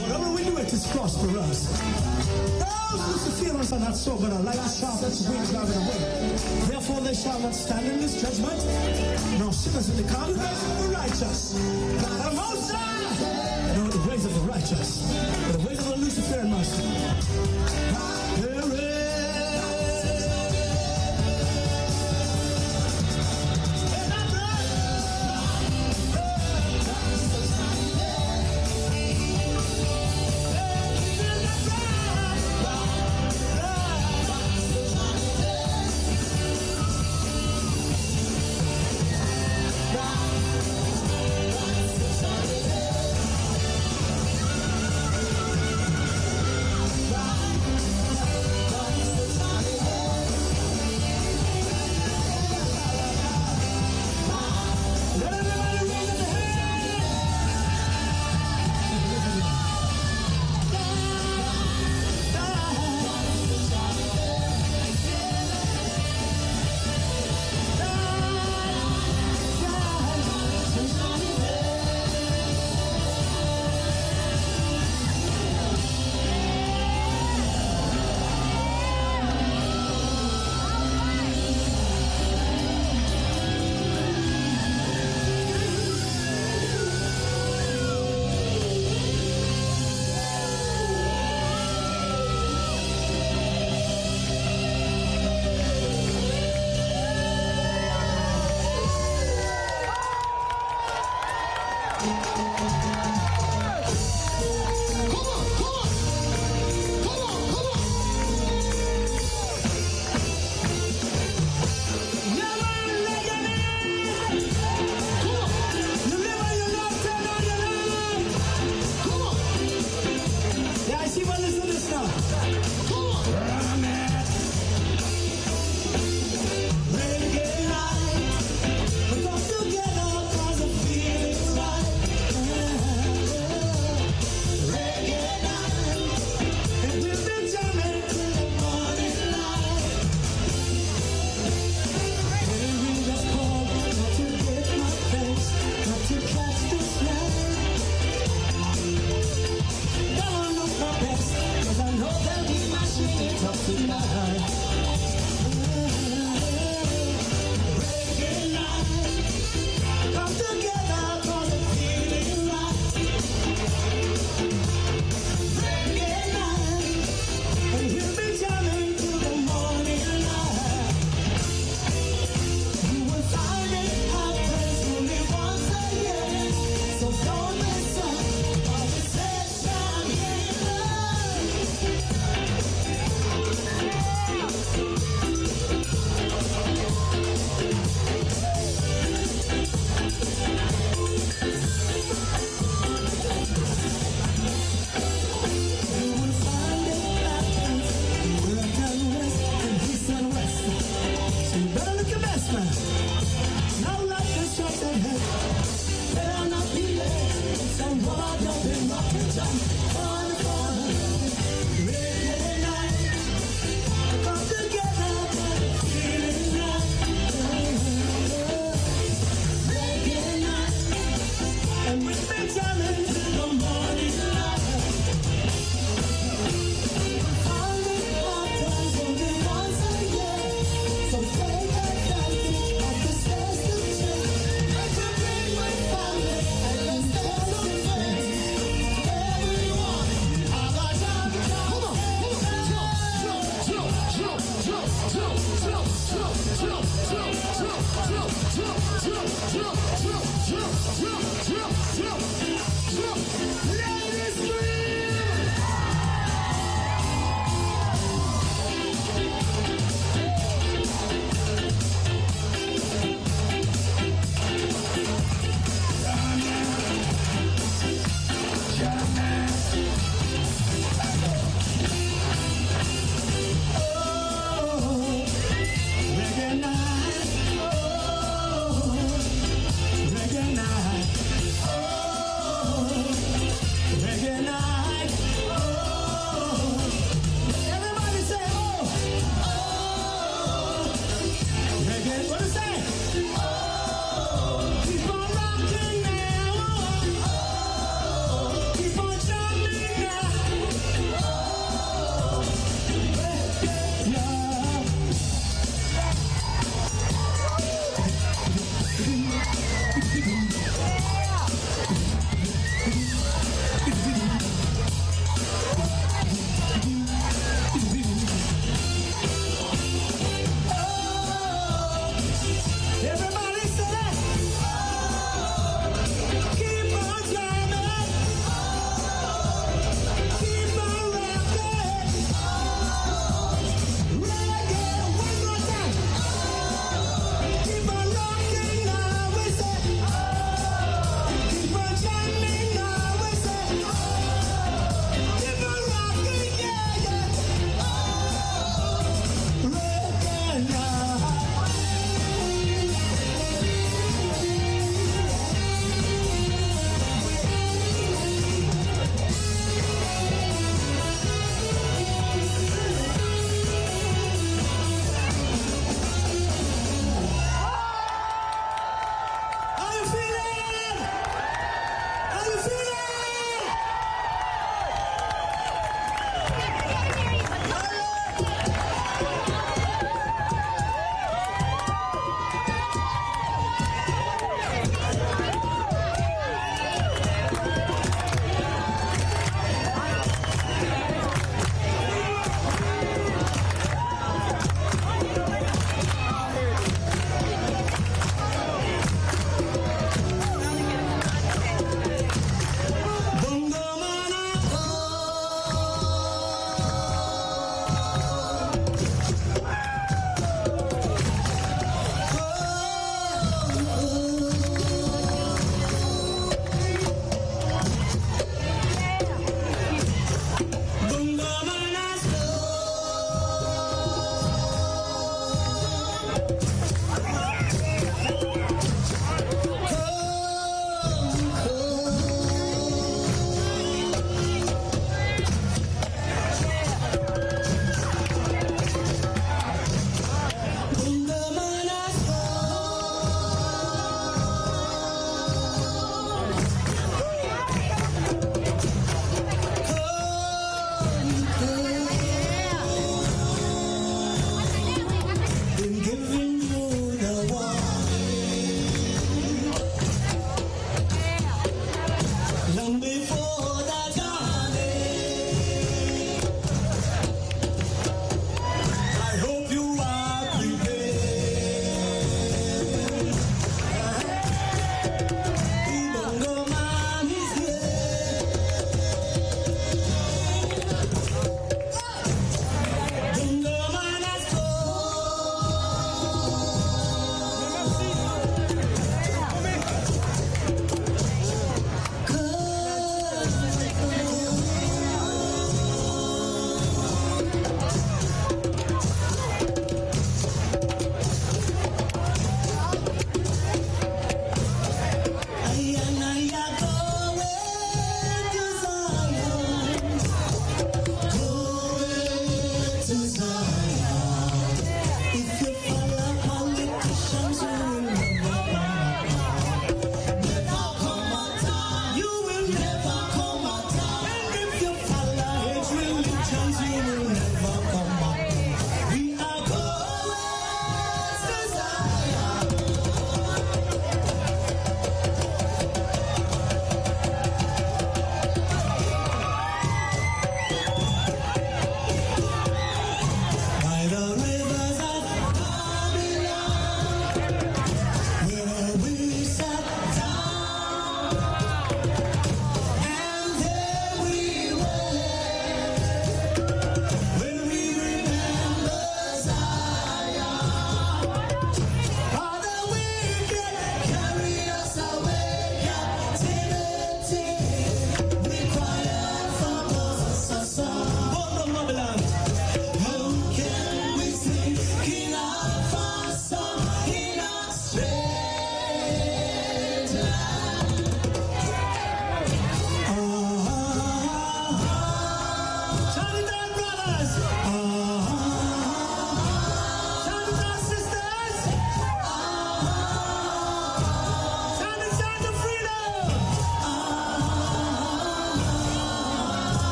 Whatever we do, it is prosperous. Those Luciferians are not so good, like a sharpest wings driving away. Therefore, they shall not stand in this judgment, nor sinners in the congregation of the righteous. Of nor the ways of the righteous, but the ways of the Luciferian master. There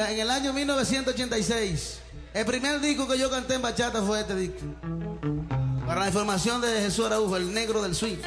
en el año 1986. El primer disco que yo canté en bachata fue este disco. Para la información de Jesús Araújo, el negro del Swift.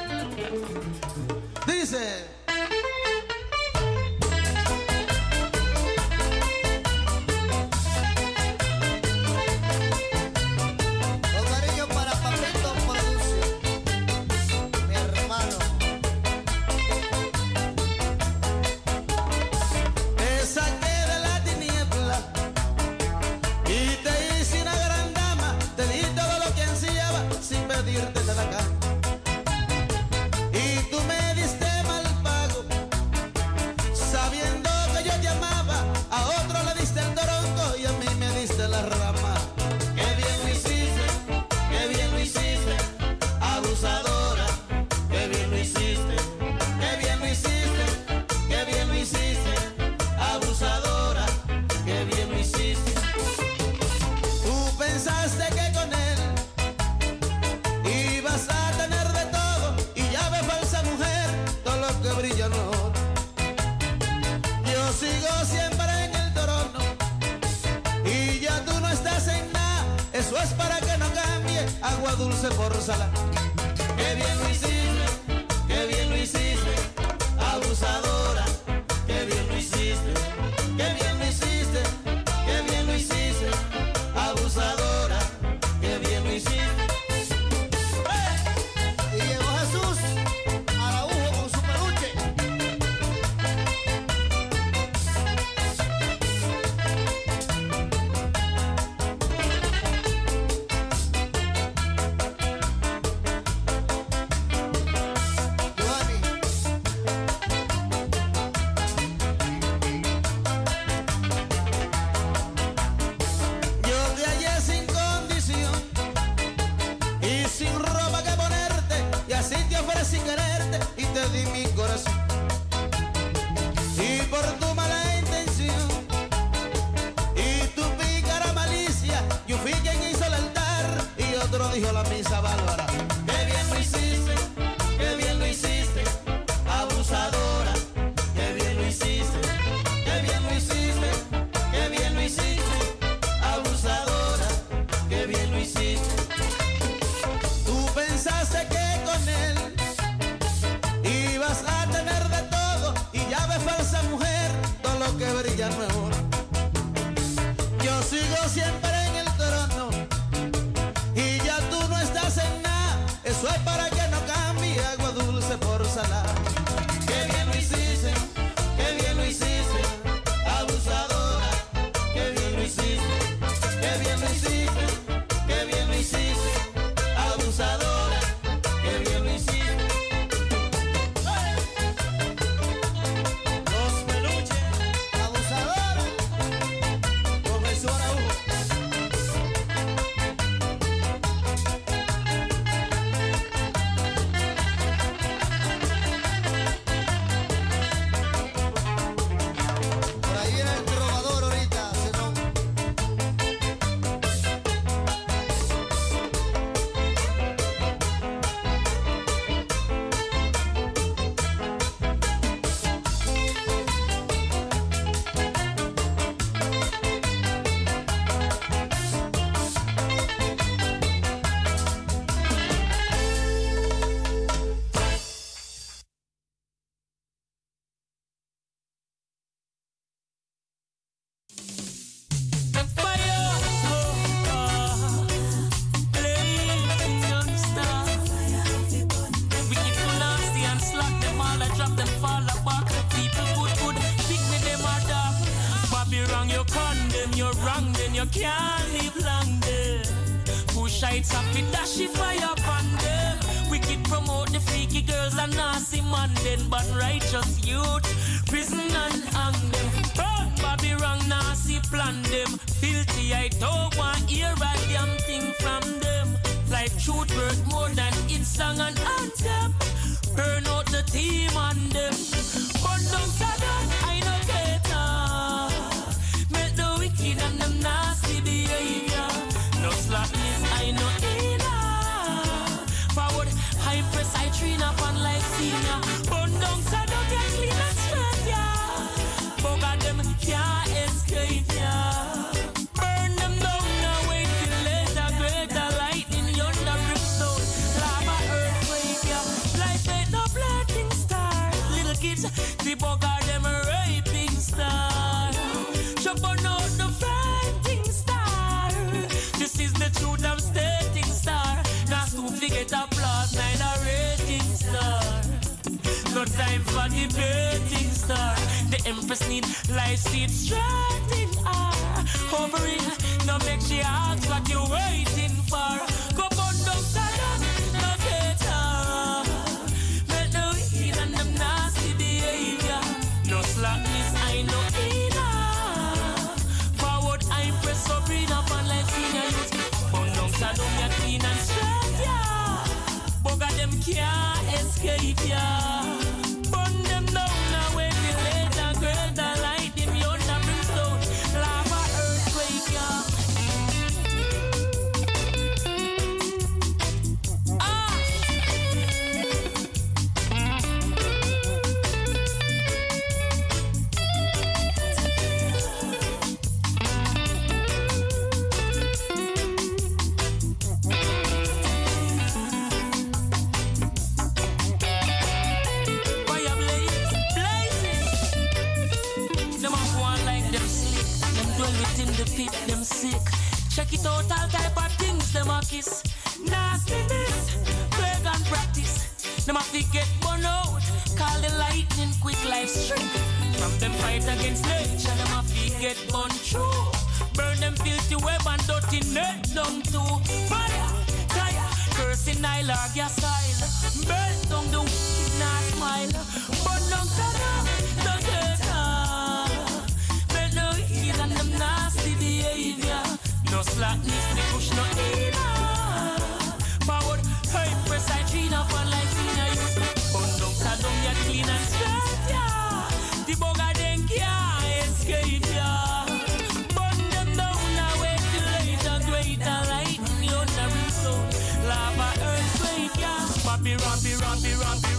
run, be run, be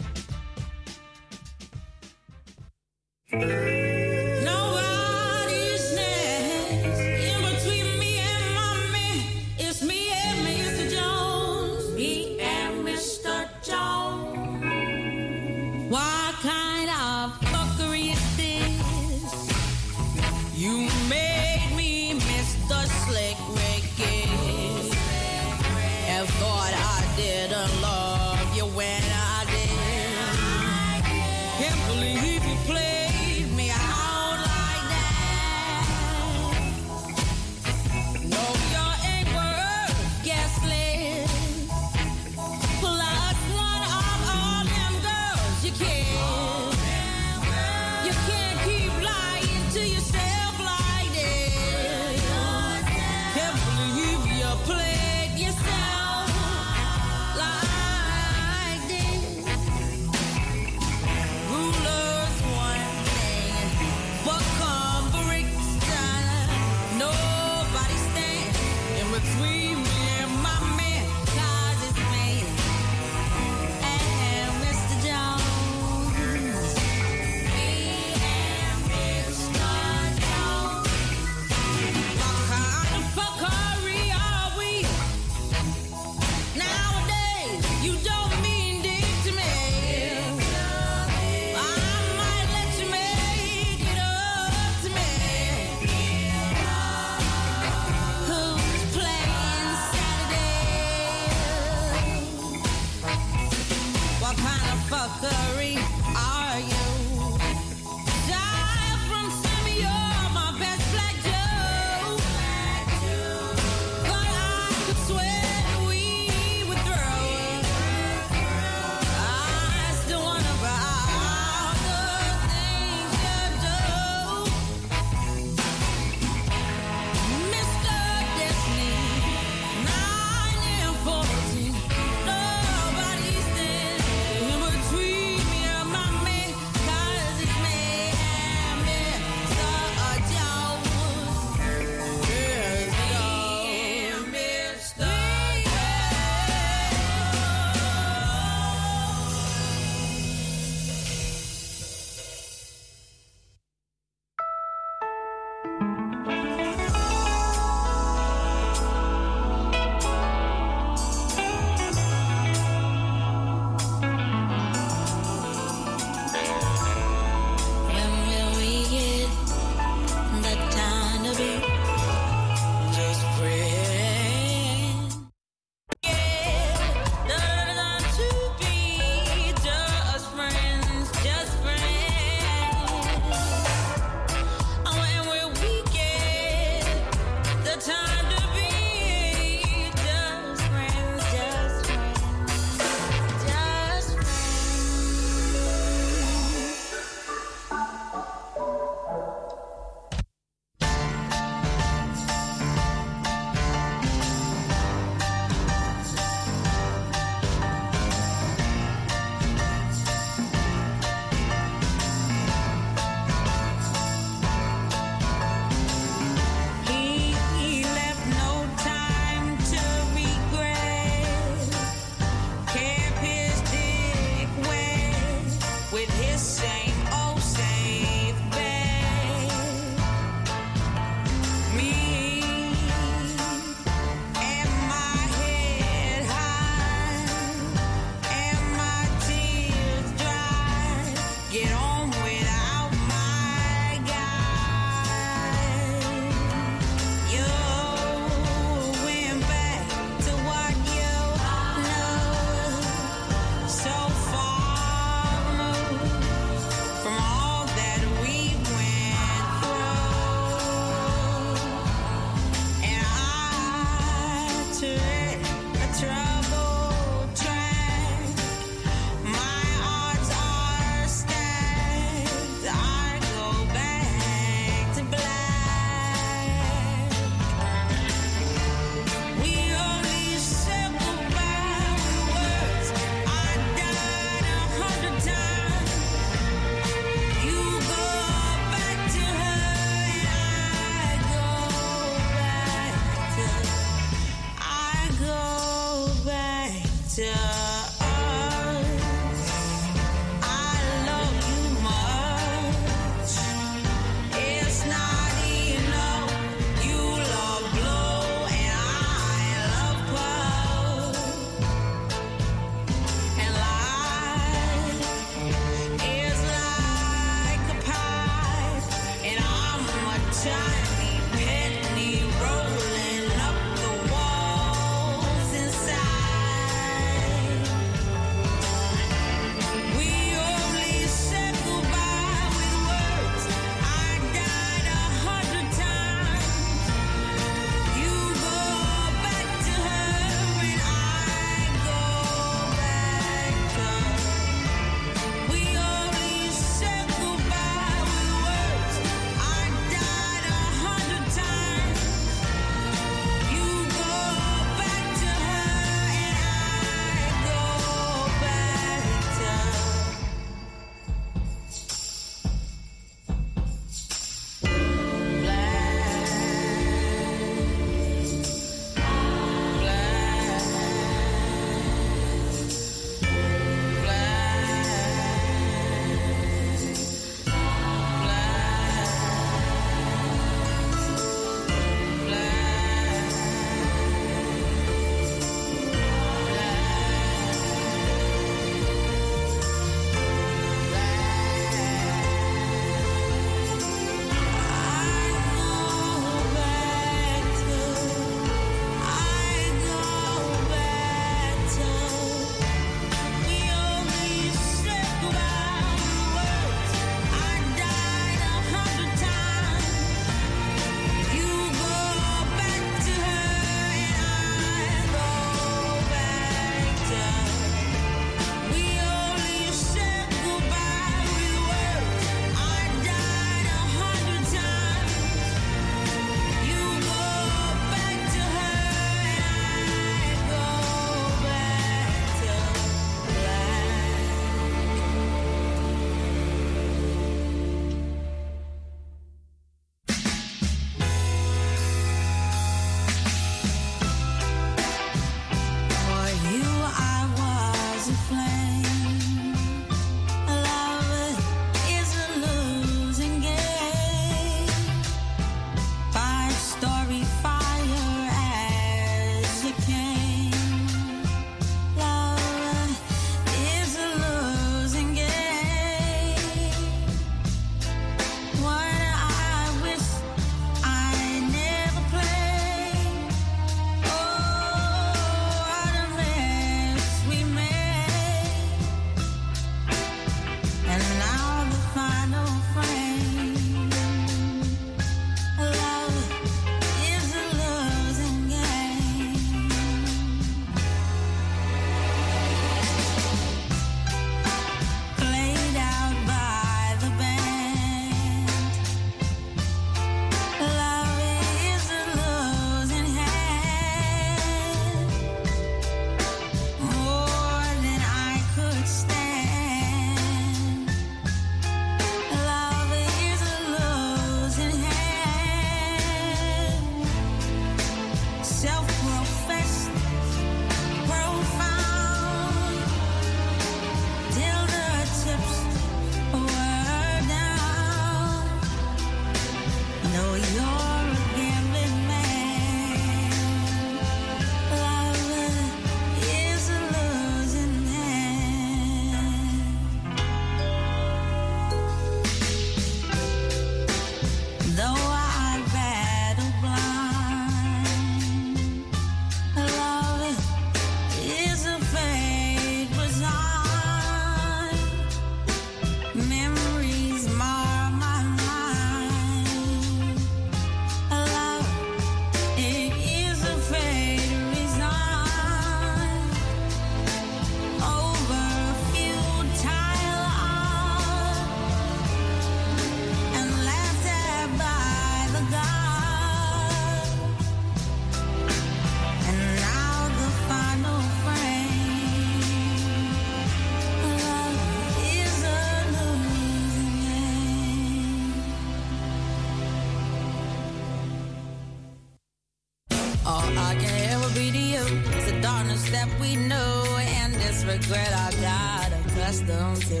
that we know and this regret I got accustomed to.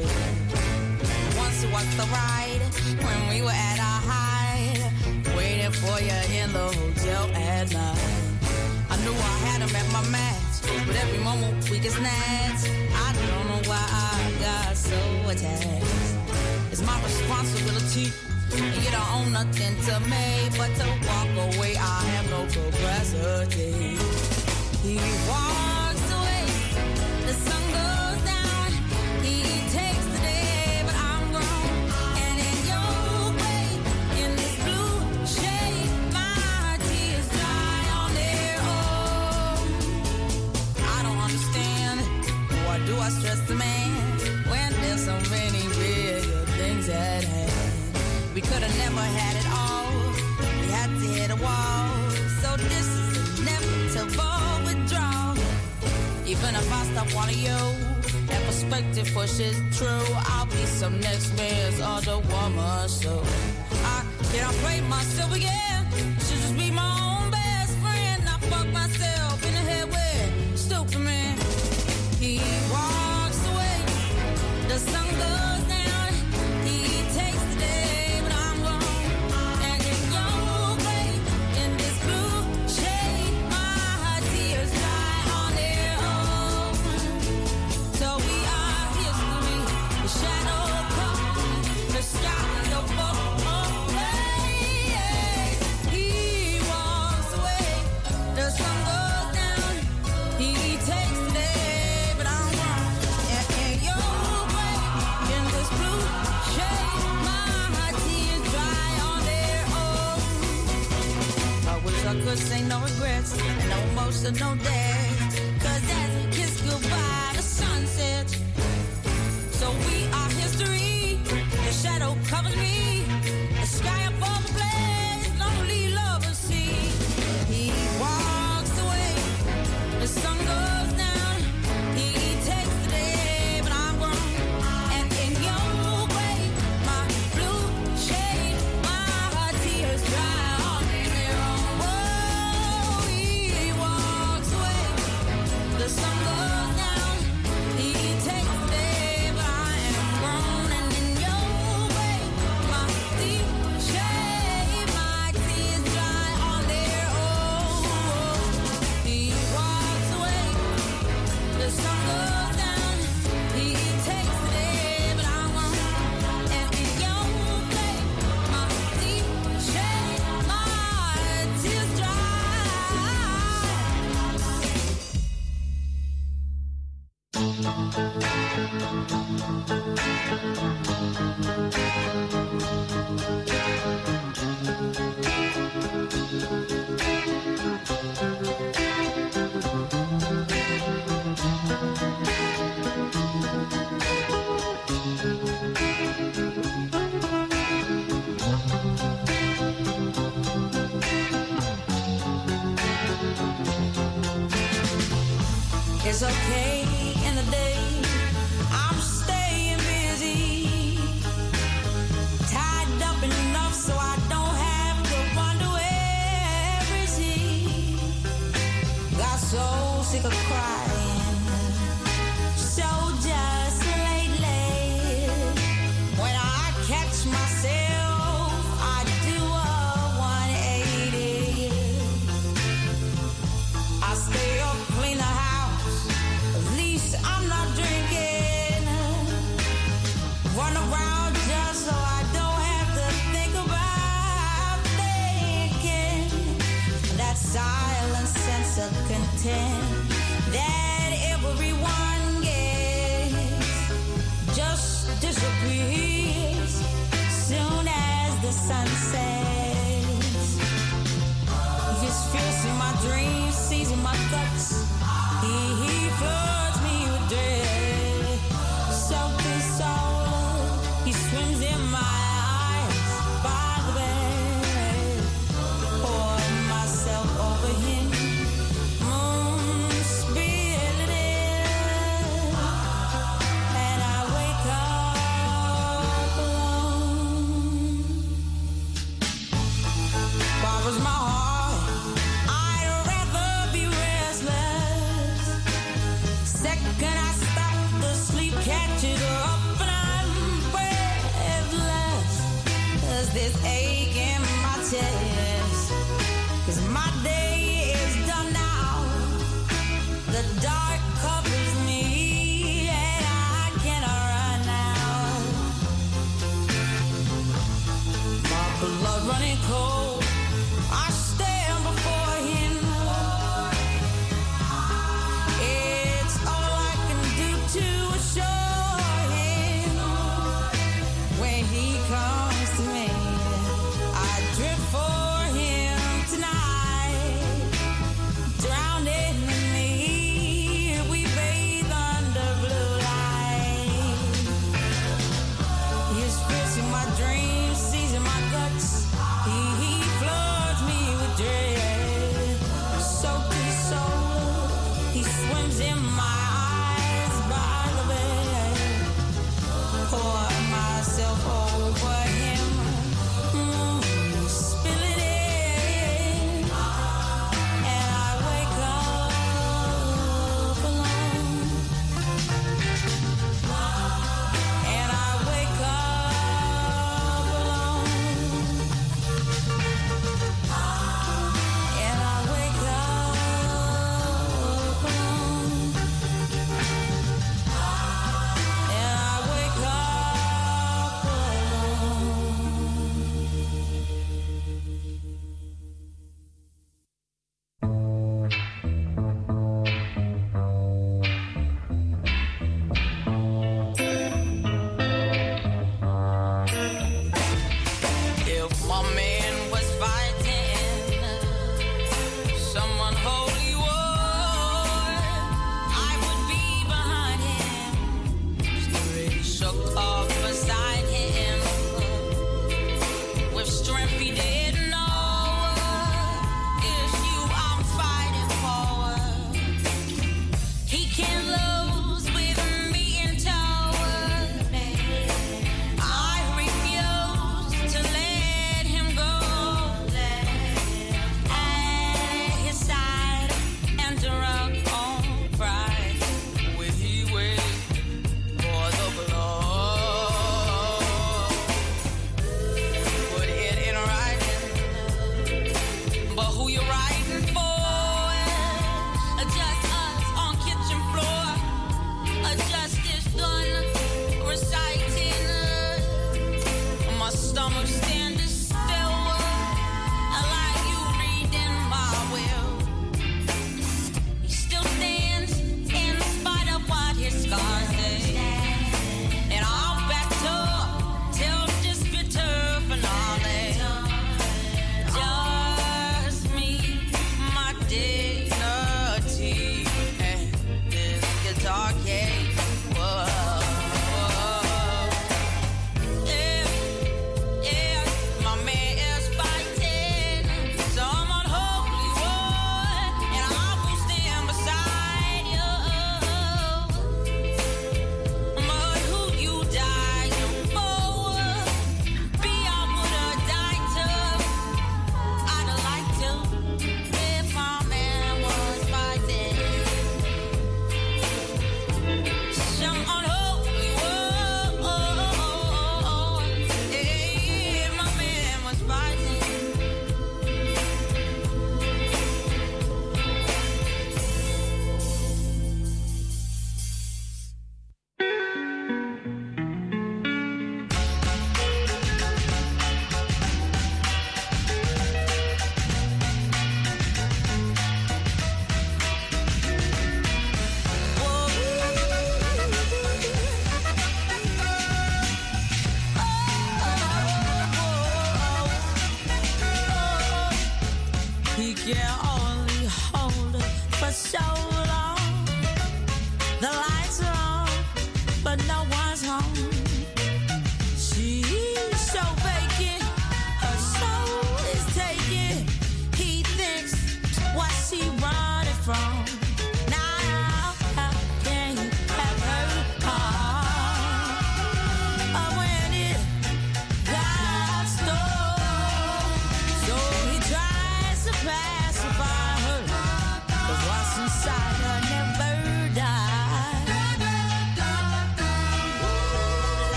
Once you walk the road.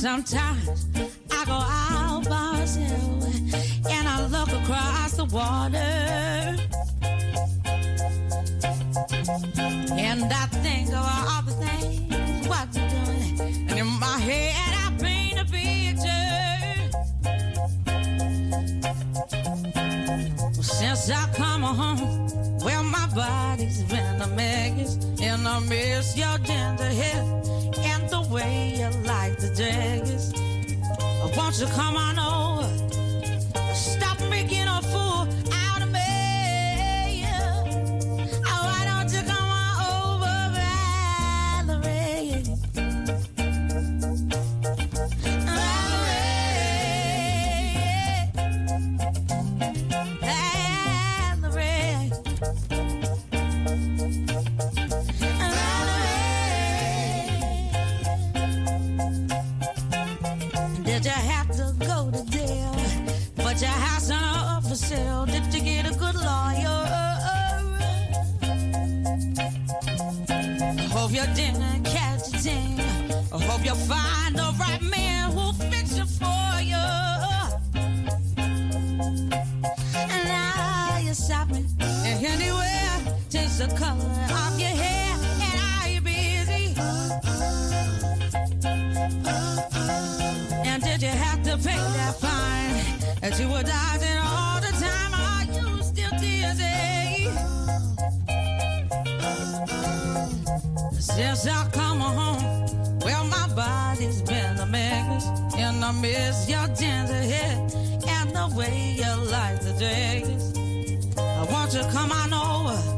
sometimes the color of your hair, and are you busy? And did you have to pay that fine that you were dodging all the time? Are you still dizzy? Since I come home, well, my body's been a mess, and I miss your ginger hair and the way you like the dress. I want you to come on over.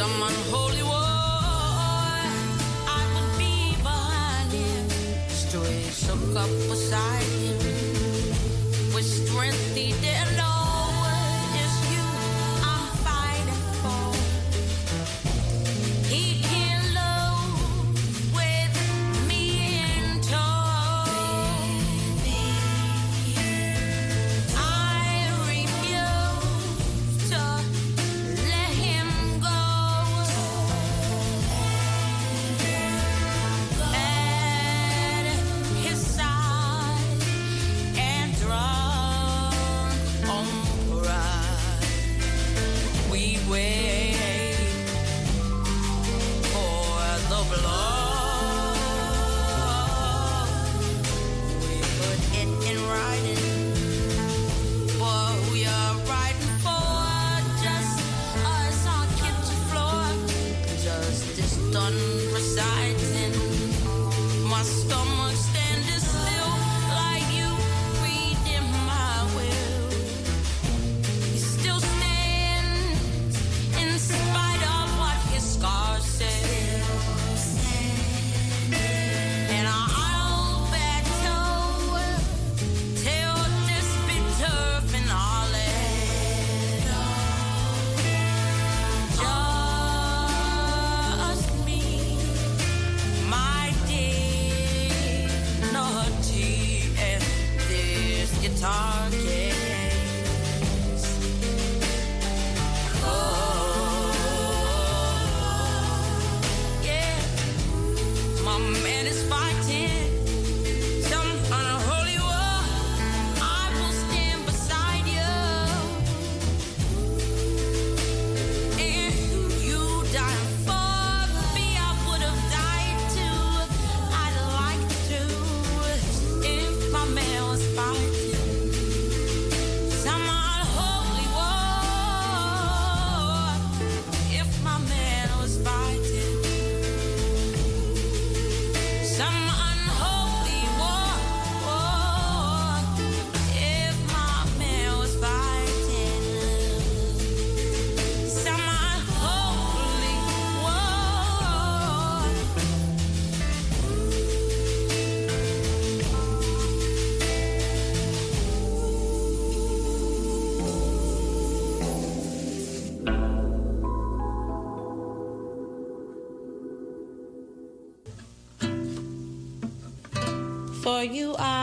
some unholy war, I will be behind him. Beside you are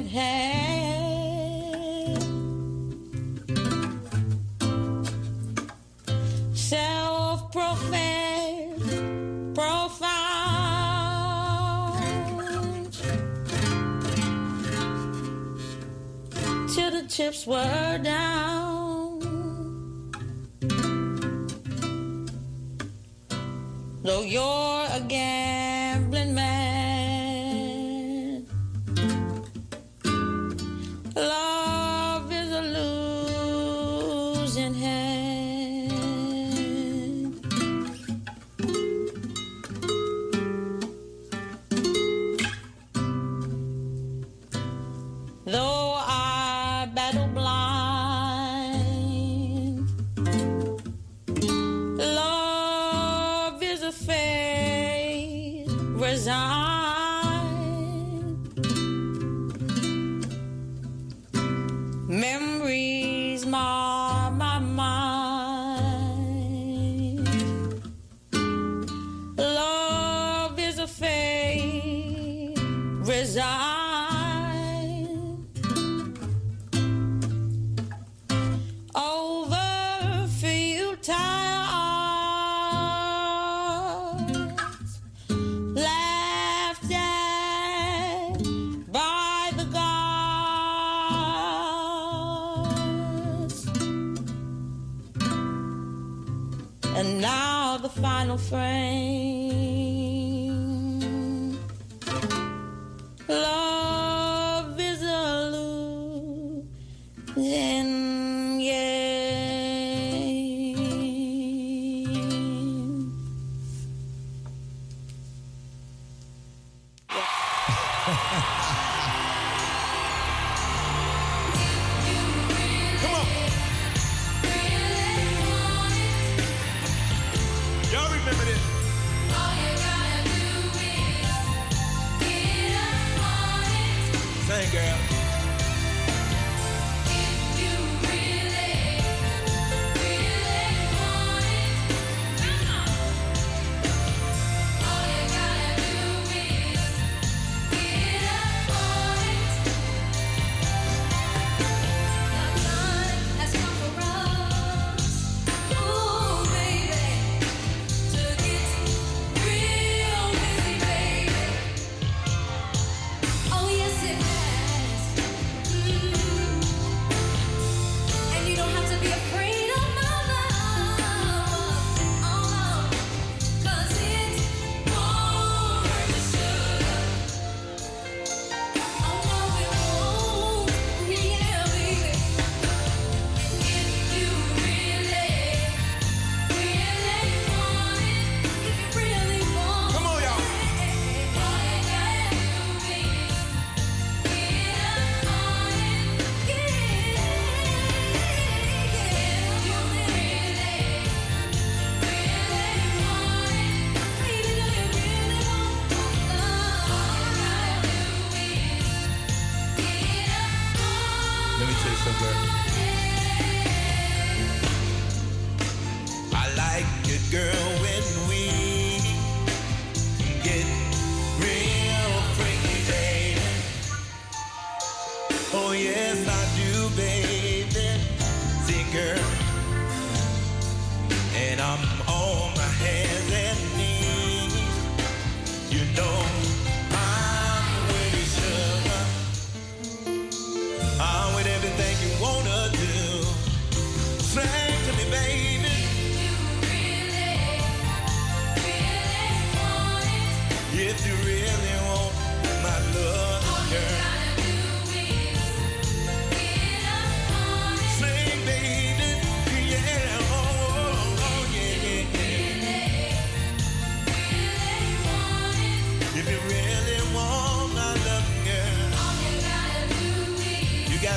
it had. Self professed profound till the chips were down. No, you're again.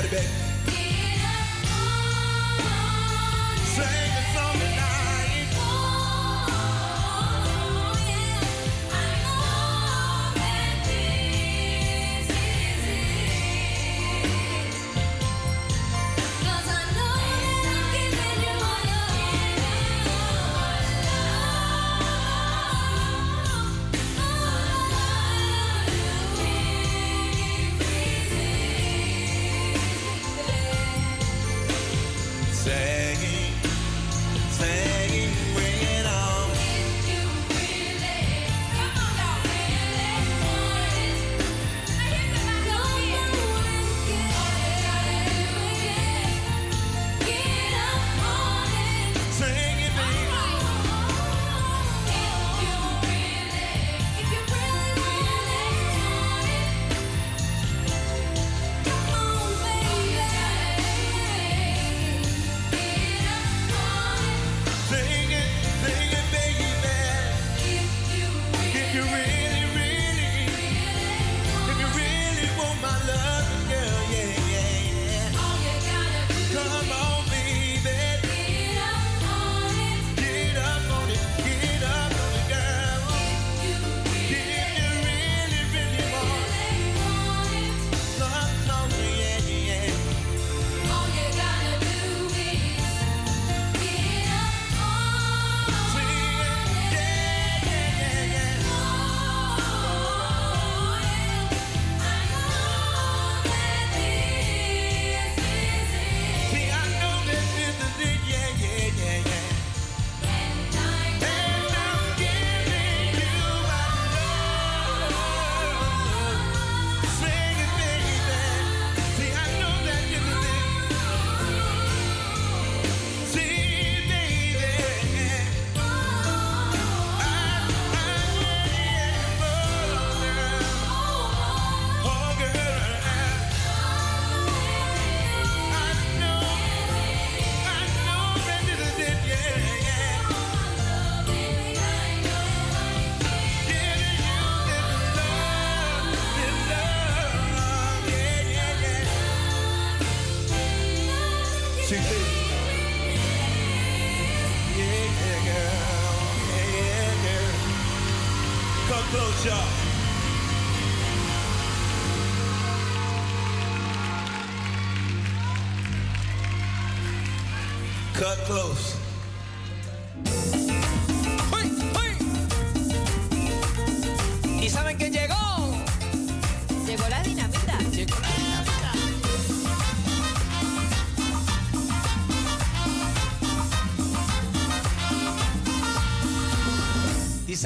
Saturday.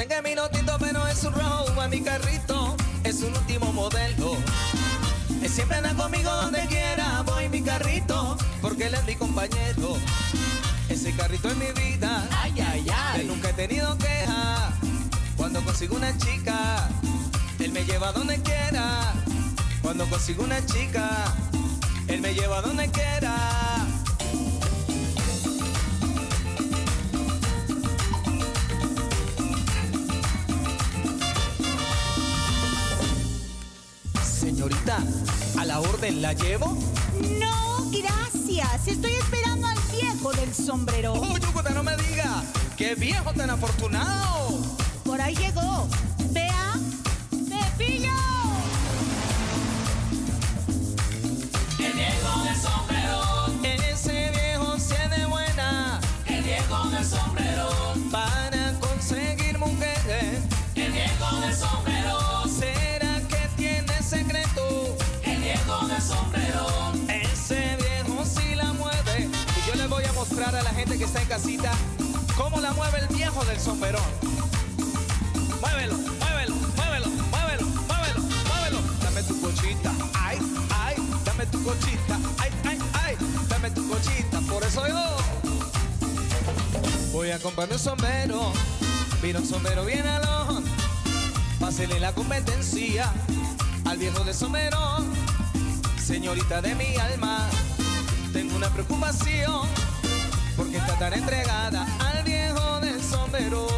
Que mi minutito, pero es un rojo mi carrito, es un último modelo. Él siempre anda conmigo donde quiera, voy mi carrito, porque él es mi compañero. Ese carrito es mi vida, ay, ay, ay. Yo nunca he tenido queja. Cuando consigo una chica, él me lleva donde quiera. Cuando consigo una chica, él me lleva donde quiera. ¿La llevo? No, gracias. Estoy esperando al viejo del sombrero. ¡Oh, Yucuta, no me diga! ¡Qué viejo tan afortunado! el soperón. Muévelo, muévelo, muévelo, muévelo, muévelo, muévelo. Dame tu cochita, ay, ay, dame tu cochita, ay, ay, ay, dame tu cochita. Por eso yo voy a comprarme un sombrero, vino un sombrero bien alón. La competencia al viejo de somerón. Señorita de mi alma, tengo una preocupación porque está tan entregada pero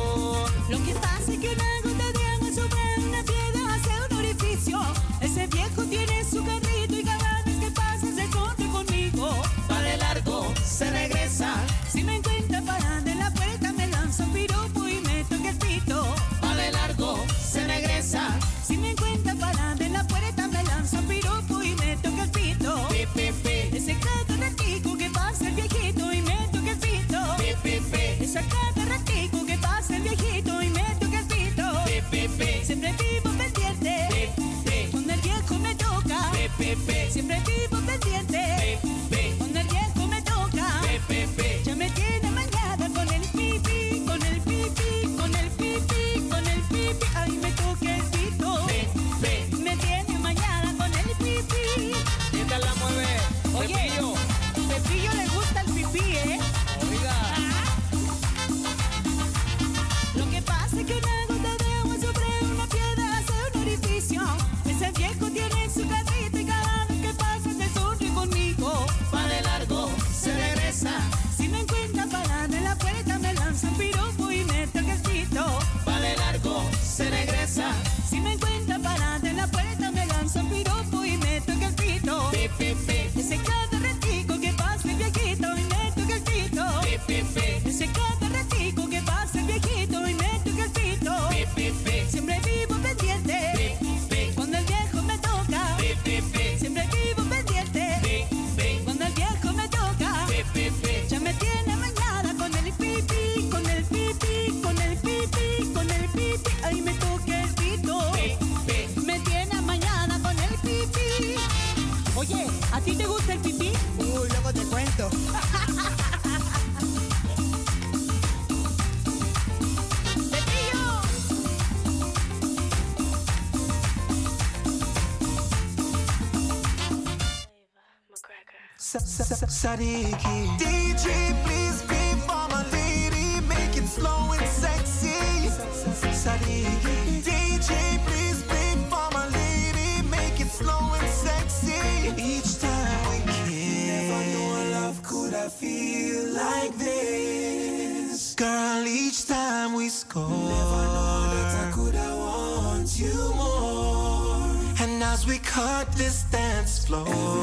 cut this dance floor.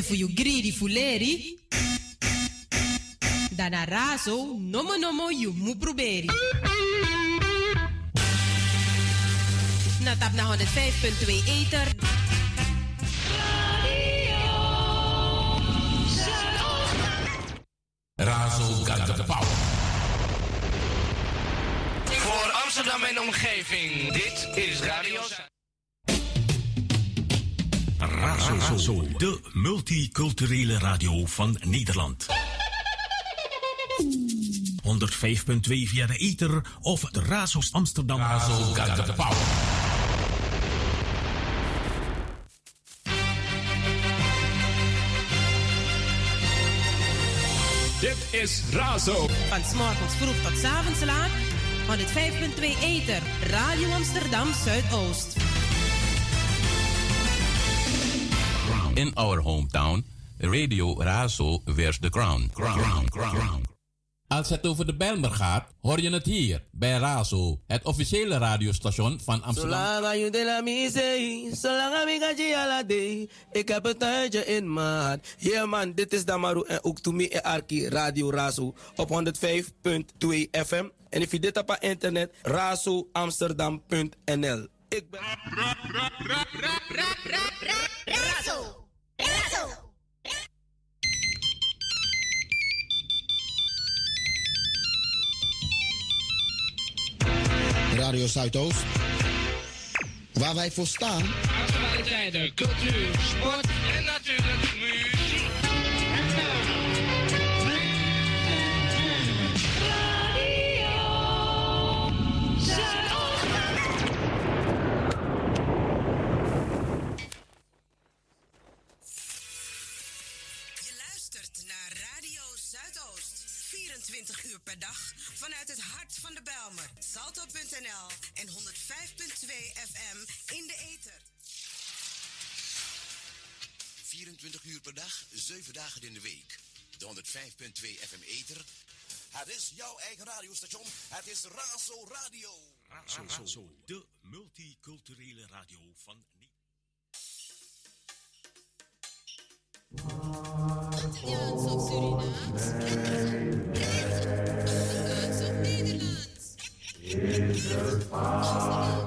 En voor you greedy fuleri, dan a razo, nomo nomo you mu proberi. Na tap na 105.2 Ether. Razo got the power. Voor Amsterdam en omgeving, dit is Radio multiculturele radio van Nederland. 105.2 via de ether of de Razo's Amsterdam. Razo got the power. Dit is Razo. Van s'morgens vroeg tot s avonds laat. 105.2 Ether. Radio Amsterdam Zuidoost. In our hometown, Radio Razo wears the crown. Crown, crown, crown. Als het over de Bijlmer gaat, hoor je het hier bij Razo, het officiële radiostation van Amsterdam. Zolang je de la zolang ik ala day. Ik heb een tuintje in mijn hart. Yeah man, dit is Damaru en ook to me en Arki Radio Razo op 105.2 FM. En if je dit op internet, razoamsterdam.nl. Ik ben... Razo. Radio Zuidoost. Waar wij voor staan. Actualiteiten, cultuur, sport en natuurlijk muziek. Je luistert naar Radio Zuidoost. 24 uur per dag vanuit het hart van de Belmer. Salto.nl en 105.2 FM in de ether. 24 uur per dag, 7 dagen in de week. De 105.2 FM Ether. Het is jouw eigen radiostation. Het is Razo Radio. Razo, de multiculturele radio van Nederland. Italiaans of Surinaams? Wat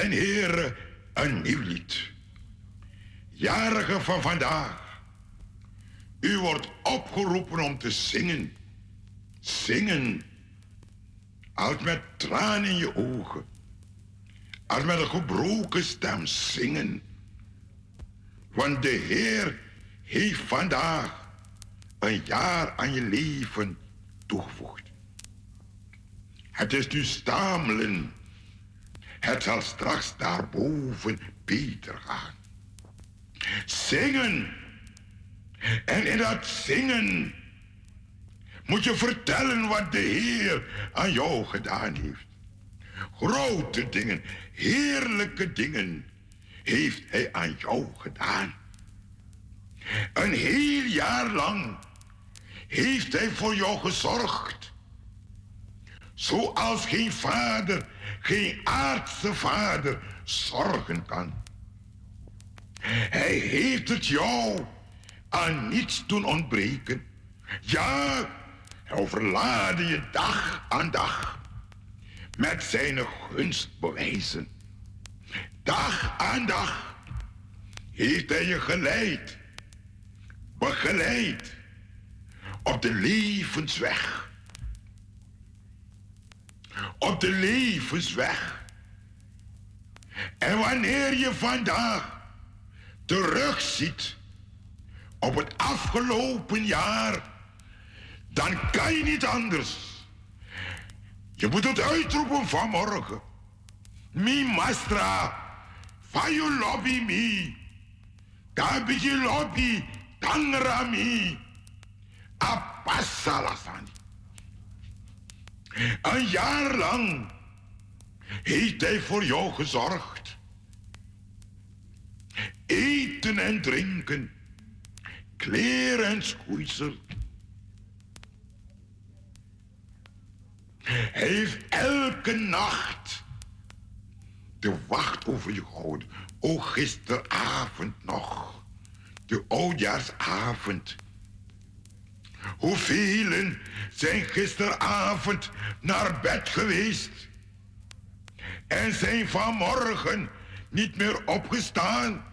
den Heere een nieuw lied. Jarige van vandaag, u wordt opgeroepen om te zingen. Zingen, als met tranen in je ogen, als met een gebroken stem zingen. Want de Heer heeft vandaag een jaar aan je leven toegevoegd. Het is nu stamelen. Het zal straks daarboven beter gaan. Zingen. En in dat zingen moet je vertellen wat de Heer aan jou gedaan heeft. Grote dingen, heerlijke dingen heeft Hij aan jou gedaan. Een heel jaar lang heeft Hij voor jou gezorgd. Zoals geen vader, geen aardse vader zorgen kan. Hij heeft het jou aan niets doen ontbreken. Ja, hij overlaadde je dag aan dag met zijn gunstbewijzen. Dag aan dag heeft hij je geleid, begeleid op de levensweg. Op de levensweg. En wanneer je vandaag terugziet op het afgelopen jaar, dan kan je niet anders. Je moet het uitroepen vanmorgen. Mi mastra, fayu lobby mi, kabiji lobby, tangra mi, apasalasani. Een jaar lang heeft hij voor jou gezorgd. Eten en drinken, kleren en schoeisel. Hij heeft elke nacht de wacht over je gehouden. O, gisteravond nog, de oudjaarsavond. Hoeveel zijn gisteravond naar bed geweest en zijn vanmorgen niet meer opgestaan?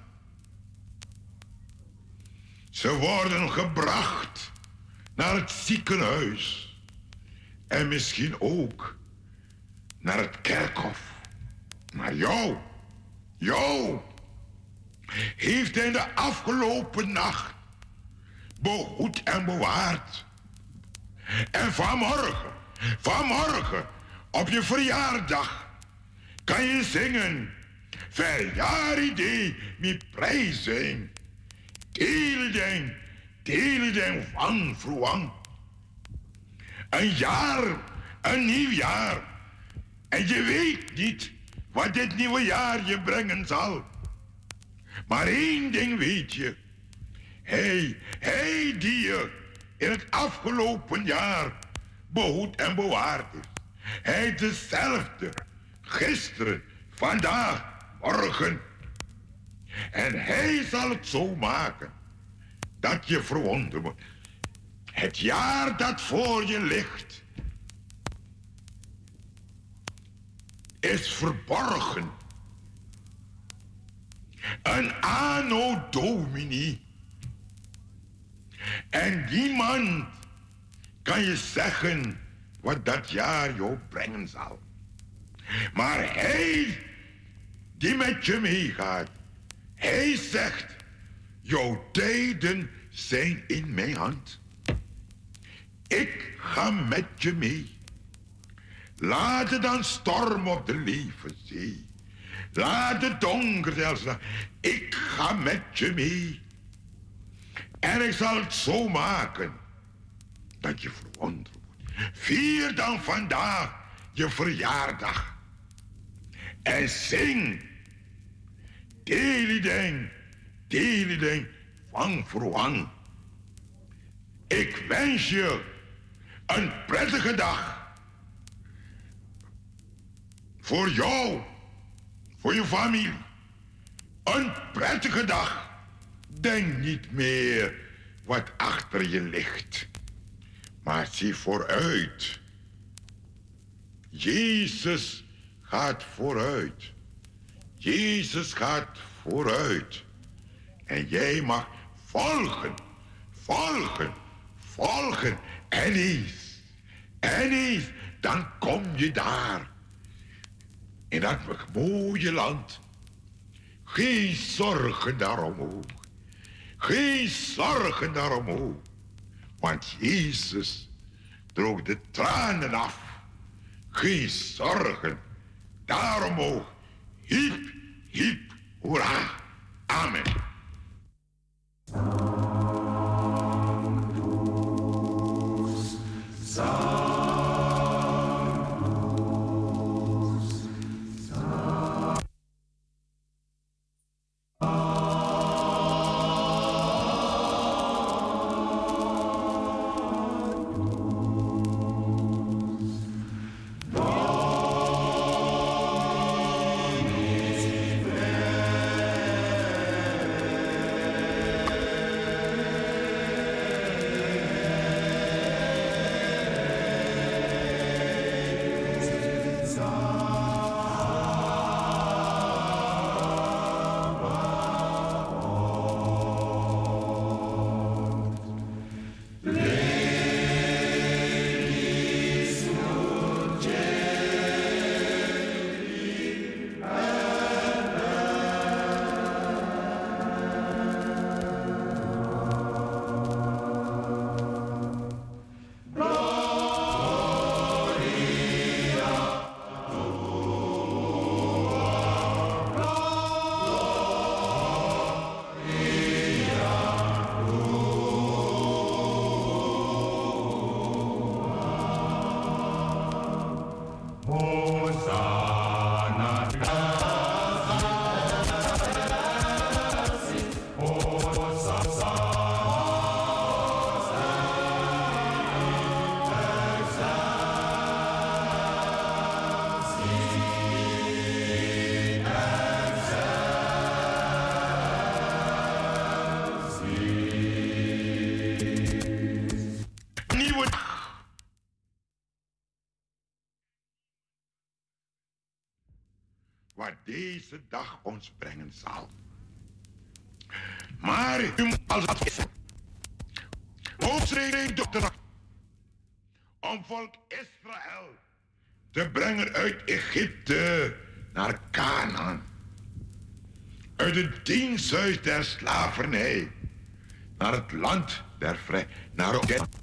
Ze worden gebracht naar het ziekenhuis en misschien ook naar het kerkhof. Maar jou, jou, heeft hij de afgelopen nacht behoed en bewaard. En vanmorgen, vanmorgen, op je verjaardag, kan je zingen. Verjaardag met prijzen. Deelden, deelden van vroeg. Een jaar, een nieuw jaar. En je weet niet wat dit nieuwe jaar je brengen zal. Maar één ding weet je. Hij, hij die je in het afgelopen jaar behoed en bewaard heeft. Hij is dezelfde. Gisteren, vandaag, morgen. En hij zal het zo maken dat je verwonderd wordt. Het jaar dat voor je ligt is verborgen. Een anno domini. En niemand kan je zeggen wat dat jaar jou brengen zal. Maar hij die met je meegaat, hij zegt, jouw tijden zijn in mijn hand. Ik ga met je mee. Laat het dan storm op de levenzee. Laat het donker zelfs. Ik ga met je mee. En ik zal het zo maken dat je verwonderd wordt. Vier dan vandaag je verjaardag. En zing. Delideng, delideng, van verwang. Ik wens je een prettige dag. Voor jou, voor je familie. Een prettige dag. Denk niet meer wat achter je ligt. Maar zie vooruit. Jezus gaat vooruit. Jezus gaat vooruit. En jij mag volgen, volgen, volgen. En eens, en eens, dan kom je daar. In dat mooie land. Geen zorgen daarom. Geen zorgen daarom. Want Jezus droog de tranen af. Geen zorgen daarom. Hiep, hiep, hoera. Amen. Deze dag ons brengen zal. Maar u als advies. Hoofdregeling dokter om volk Israël te brengen uit Egypte naar Canaan. Uit het diensthuis der slavernij naar het land der vrij, naar het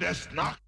It is not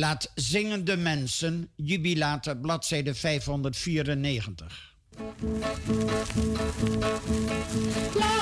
Laat zingende mensen, jubilaten, bladzijde 594. Alle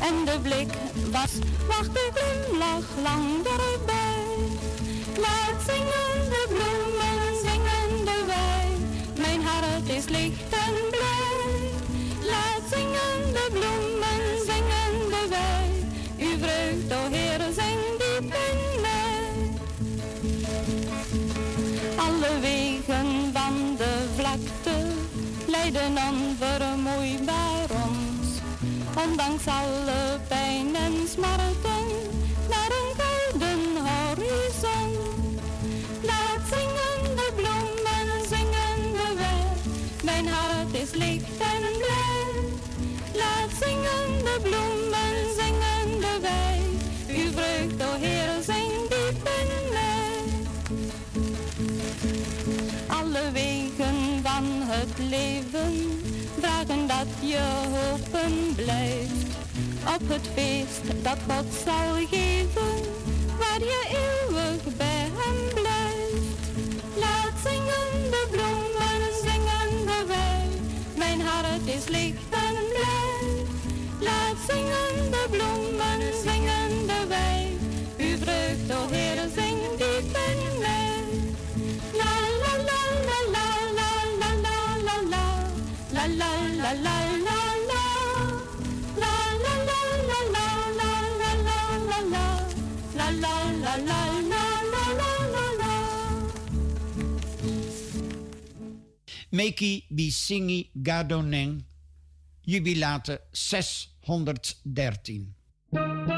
En de blik was, wacht de glimlach lang alle pijn en smarten, naar een gouden horizon. Laat zingen de bloemen, zingen de weg, mijn hart is licht en blij. Laat zingen de bloemen, zingen de wij, uw vreugd, o Heer, zing diep in. Alle wegen van het leven vragen dat je hopen blijft. Op het feest dat God zal geven, waar je eeuwig bij hem blijft. Laat zingen de bloemen, zingen de wij, mijn hart is licht en blij. Laat zingen de bloemen, Meki Bisingi Gadoneng, jubilate 613.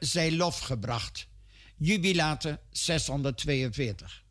Zij lof gebracht. Jubilate 642.